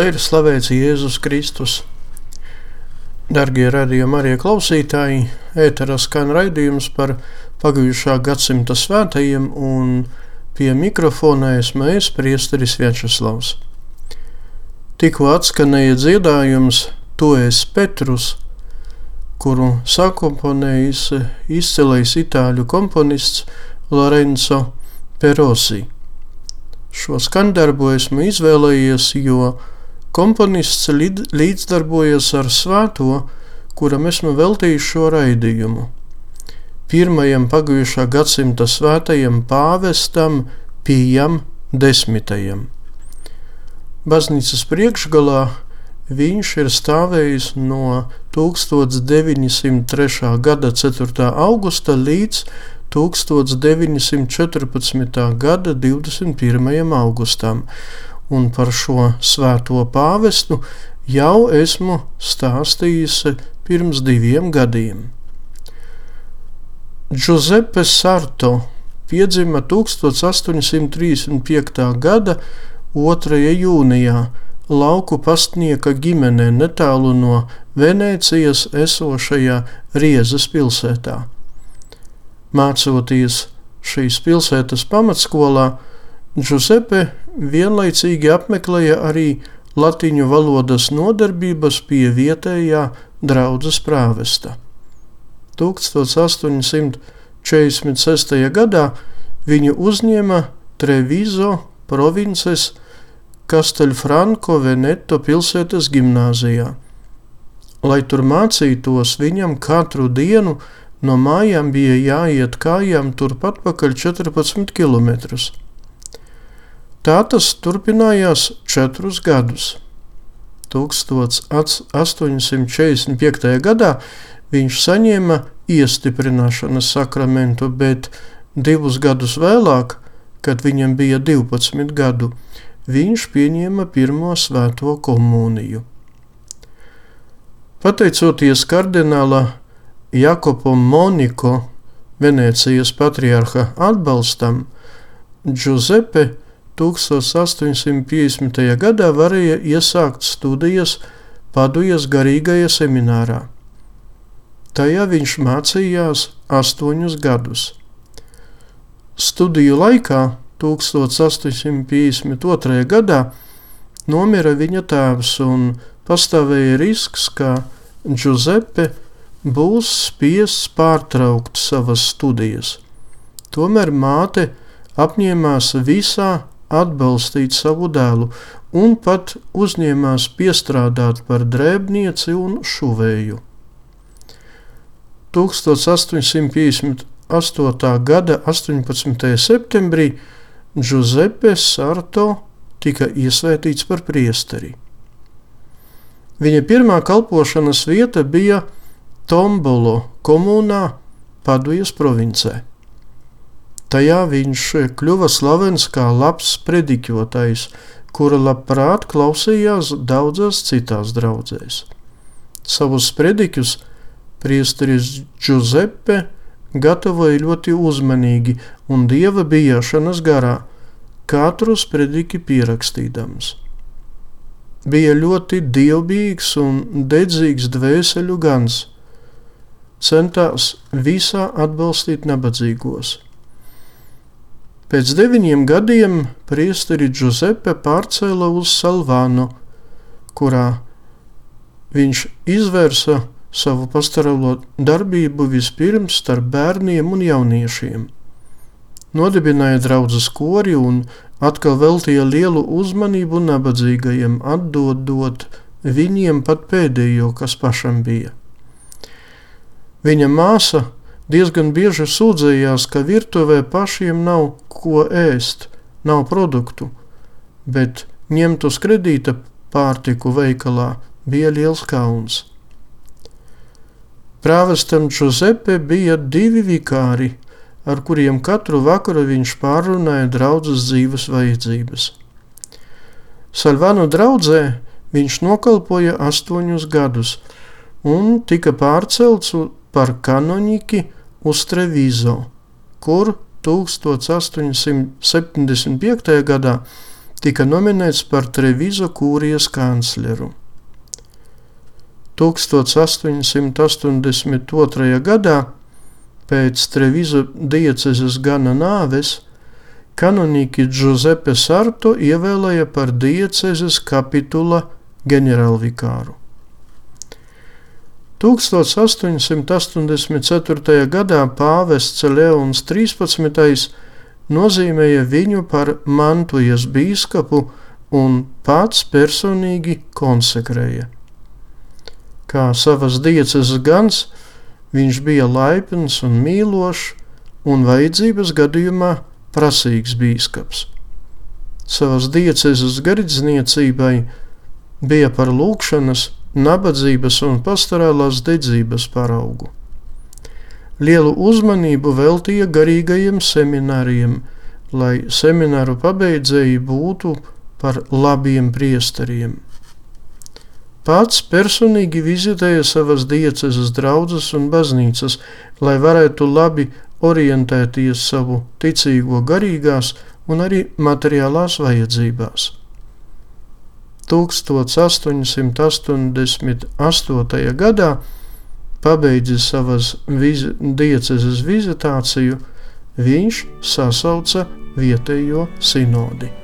Lai ir slavēts Jēzus Kristus. Darbie radījuma arī klausītāji, ēterā skan raidījums par pagājušā gadsimta svētajiem, un pie mikrofona esmu es, Priesteris Vjačeslavs. Tikko atskanēja dziedājums To es Petrus, kuru sakomponējis izcilais itāļu komponists Lorenzo Perosi. Šo skandarbu esmu izvēlējies, jo komponists līdzdarbojas ar svēto, kuram esmu veltījis šo raidījumu. Pirmajam pagājušā gadsimta svētajam pāvestam Pījam desmitajam. Baznīcas priekšgalā viņš ir stāvējis no 1903. gada 4. augusta līdz 1914. gada 21. augustam, un par šo svēto pāvestu jau esmu stāstījis pirms diviem gadiem. Giuseppe Sarto piedzima 1835. gada 2. jūnijā lauku pastnieka ģimenē netālu no Venēcijas esošajā Riezas pilsētā. Mācoties šīs pilsētas pamatskolā, Giuseppe vienlaicīgi apmeklēja arī latīņu valodas nodarbības pie vietējā draudzes prāvesta. 1846. gadā viņu uzņēma Trevizo provinces Kastelfranko Veneto pilsētas gimnāzijā. Lai tur mācītos, viņam katru dienu no mājām bija jāiet kājām turpat pakaļ 14 km. Tā tas turpinājās četrus gadus. 1845. gadā viņš saņēma iestiprināšanas sakramentu, bet divus gadus vēlāk, kad viņam bija 12 gadu, viņš pieņēma pirmo svēto komuniju. Pateicoties kardināla Jakopo Moniko, Venecijas patriarha atbalstam, Giuseppe 1850. gadā varēja iesākt studijas Padujas garīgajā seminārā. Tajā viņš mācījās astoņus gadus. Studiju laikā 1852. gadā nomira viņa tēvs un pastāvēja risks, ka Giuseppe būs spiests pārtraukt savas studijas. Tomēr māte apņēmās visā atbalstīt savu dēlu un pat uzņēmās piestrādāt par drēbnieci un šuvēju. 1858. gada 18. septembrī Giuseppe Sarto tika iesvētīts par priesteri. Viņa pirmā kalpošanas vieta bija Tombolo komunā Padujas provincē. Tajā viņš kļuva slavens kā labs prediķotājs, kura labprāt klausījās daudzās citās draudzēs. Savus prediķus priesteris Giuseppe gatavoja ļoti uzmanīgi un dieva bijāšanas garā, katru sprediķi pierakstīdams. Bija ļoti dievbijīgs un dedzīgs dvēseļu gans, centās visā atbalstīt nabadzīgos. Pēc deviņiem gadiem priesteri Giuseppe pārcēla uz Salvānu, kurā viņš izvērsa savu pastorālo darbību vispirms starp bērniem un jauniešiem. Nodibināja draudzes kori un atkal veltīja lielu uzmanību nabadzīgajiem, atdodot viņiem pat pēdējo, kas pašam bija. Viņa māsa diezgan bieži sūdzējās, ka virtuvē pašiem nav ko ēst, nav produktu, bet ņemt uz kredīta pārtiku veikalā bija liels kauns. Prāvestam Giuseppe bija divi vikāri, ar kuriem katru vakaru viņš pārunāja draudzes dzīves vajadzības. Salvānu draudzē viņš nokalpoja astoņus gadus un tika pārcelts par kanoniķi uz Trevizo, kur 1875. gadā tika nominēts par Trevizo kūrijas kancleru. 1882. gadā pēc Trevizo diecezes gana nāves kanonīki Giuseppe Sarto ievēlēja par diecezes kapitula ģenerālvikāru. 1884. gadā pāvests Leons 13. nozīmēja viņu par Mantujas bīskapu un pats personīgi konsekrēja. Kā savas diecas gans, viņš bija laipns un mīlošs, un vajadzības gadījumā prasīgs bīskaps. Savas diecezes garīdzniecībai bija par lūkšanas, nabadzības un pastorālās dedzības paraugu. Lielu uzmanību veltīja garīgajiem semināriem, lai semināru pabeidzēji būtu par labiem priesteriem. Pats personīgi vizitēja savas dieceses draugas un baznīcas, lai varētu labi orientēties savu ticīgo garīgās un arī materiālās vajadzībās. 1888. gadā, pabeidzis savas viz dieceses vizitāciju, viņš sasauca vietējo sinodi.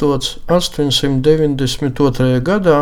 Tūkstots 892. gadā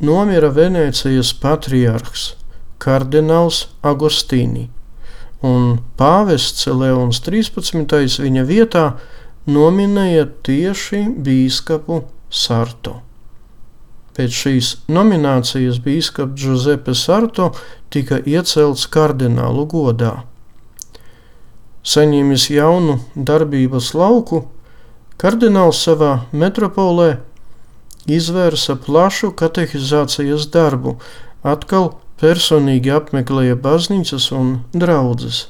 nomira Venecijas patriarhs kardināls Agostīni, un pāvests Leons 13. viņa vietā nominēja tieši bīskapu Sarto. Pēc šīs nominācijas bīskaps Giuseppe Sarto tika iecelts kardinālu godā. Saņēmis jaunu darbības lauku, kardināls savā metropolē izvērsa plašu katehizācijas darbu, atkal personīgi apmeklēja baznīcas un draudzes.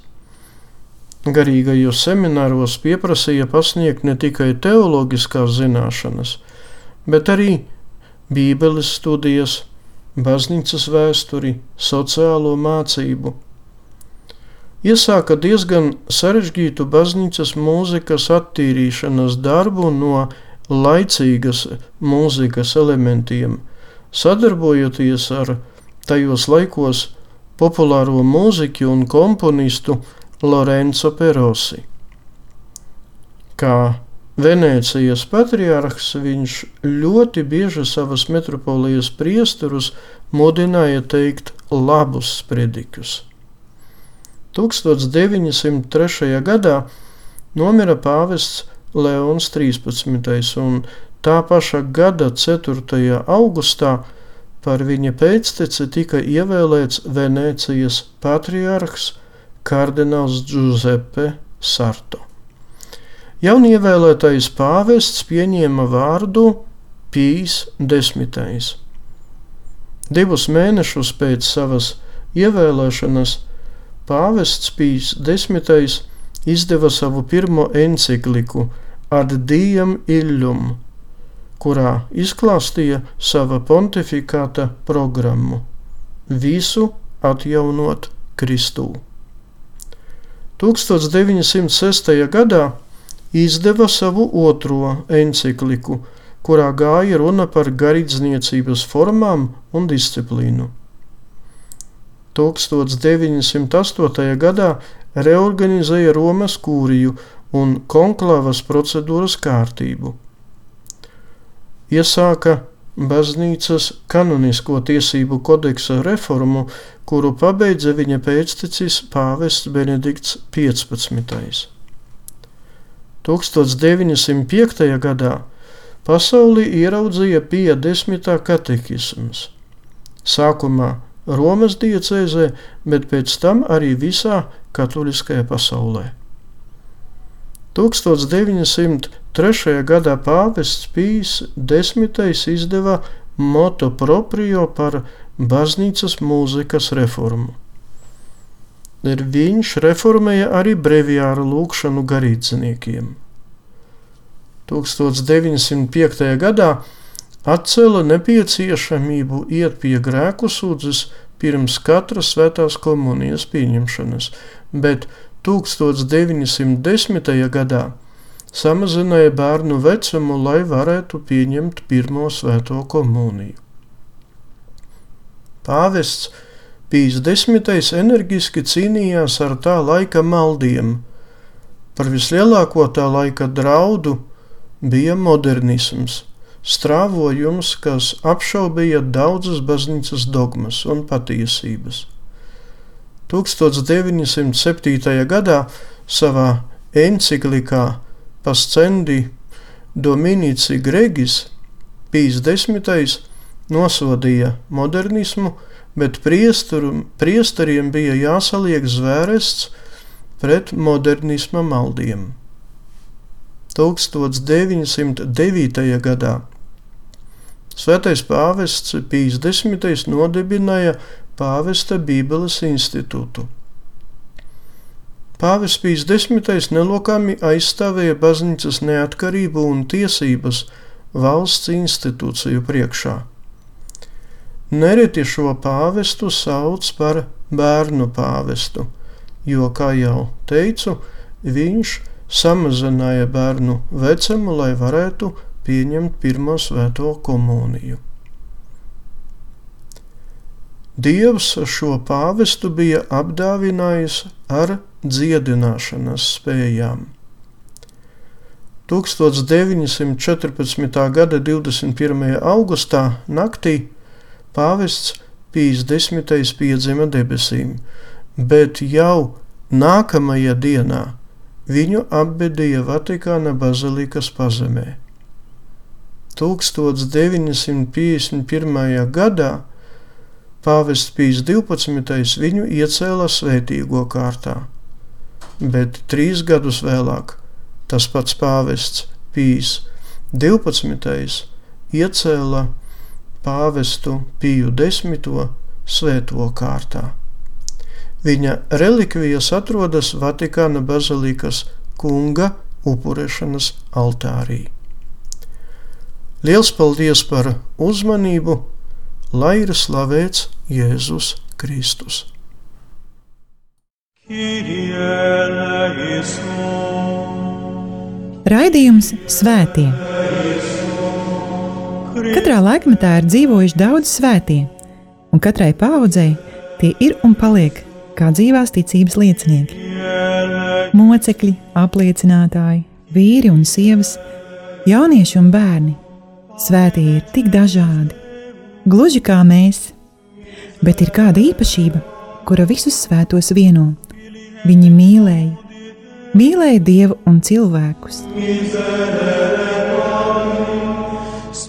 Garīgajos semināros pieprasīja pasniegt ne tikai teoloģiskās zināšanas, bet arī Bībeles studijas, baznīcas vēsturi, sociālo mācību. Iesāka diezgan sarežģītu baznīcas mūzikas attīrīšanas darbu no laicīgas mūzikas elementiem, sadarbojoties ar tajos laikos populāro mūziķu un komponistu Lorenzo Perosi. Kā Venecijas patriarhs viņš ļoti bieži savas metropolijas priesturus mudināja teikt labus sprediķus. 1903. gadā nomira pāvests Leons 13. un tā paša gada 4. augustā par viņa pēcteci tika ievēlēts Venecijas patriarhs kardināls Giuseppe Sarto. Jaunievēlētais pāvests pieņēma vārdu Pīs desmitais. Divus mēnešus pēc savas ievēlēšanas pāvests Pīs desmitais izdeva savu pirmo encikliku Ad Diem Illum, kurā izklāstīja sava pontifikāta programmu - visu atjaunot Kristū. 1906. gadā izdeva savu otro encikliku, kurā gāja runa par garīdzniecības formām un disciplīnu. 1908. gadā reorganizēja Romas kūriju un konklavas procedūras kārtību. Iesāka baznīcas kanonisko tiesību kodeksa reformu, kuru pabeidza viņa pēctecis pāvests Benedikts 15. 1905. gadā pasauli ieraudzīja pie desmitā katekisms. Sākumā Romas diecēzē, bet pēc tam arī visā katoliskajā pasaulē. 1903. gadā pāvests Pīs X izdeva moto proprio par baznīcas mūzikas reformu. Ir viņš reformēja arī breviāru lūkšanu garīdzniekiem. 1905. gadā atcēla nepieciešamību iet pie grēku sūdzes pirms katras svētās komunijas pieņemšanas, bet 1910. gadā samazināja bērnu vecumu, lai varētu pieņemt pirmo svēto komuniju. Pāvests Pīs desmitais energiski cīnījās ar tā laika maldiem. Par vislielāko tā laika draudu bija modernisms, strāvojums, kas apšaubīja daudzas baznīcas dogmas un patiesības. 1907. gadā savā enciklikā Pascendi Dominici Gregis Pīs desmitais nosodīja modernismu, bet priesteriem bija jāsaliek zvērests pret modernisma maldiem. 1909. gadā Svētais pāvests Pīs desmitais nodibināja Pāvesta Bībeles institūtu. Pāvests Pīs desmitais nelokami aizstāvēja baznīcas neatkarību un tiesības valsts institūciju priekšā. Nereti šo pāvestu sauc par bērnu pāvestu, jo, kā jau teicu, viņš samazināja bērnu vecumu, lai varētu pieņemt pirmo svēto komuniju. Dievs šo pāvestu bija apdāvinājis ar dziedināšanas spējām. 1914. gada 21. augustā naktī pāvests Pīs desmitais piedzima debesīm, bet jau nākamajā dienā viņu apbedīja Vatikāna bazilikas pazemē. 1951. gadā Pāvests Pīs 12. viņu iecēla svētīgo kārtā, bet trīs gadus vēlāk tas pats pāvests Pīs 12. iecēla pāvestu Pīju 10. svēto kārtā. Viņa relikvijas atrodas Vatikāna bazilikas kunga upurēšanas altārī. Liels paldies par uzmanību! lai ir slavēts Jēzus Kristus. Raidījums Svētie. Katrā laikmetā ir dzīvojuši daudz svētie, un katrai paudzei tie ir un paliek kā dzīvās ticības liecinieki. Mocekļi, apliecinātāji, vīri un sievas, jaunieši un bērni. Svētie ir tik dažādi gluži kā mēs. Bet ir kāda īpašība, kura visus svētos vieno. Viņi mīlēja, mīlēja Dievu un cilvēkus.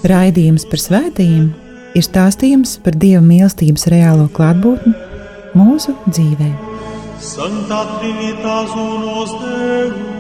Raidījums par svētījumiem ir stāstījums par Dieva mīlestības reālo klātbūtni mūsu dzīvē. Santa Trinitas unos Deus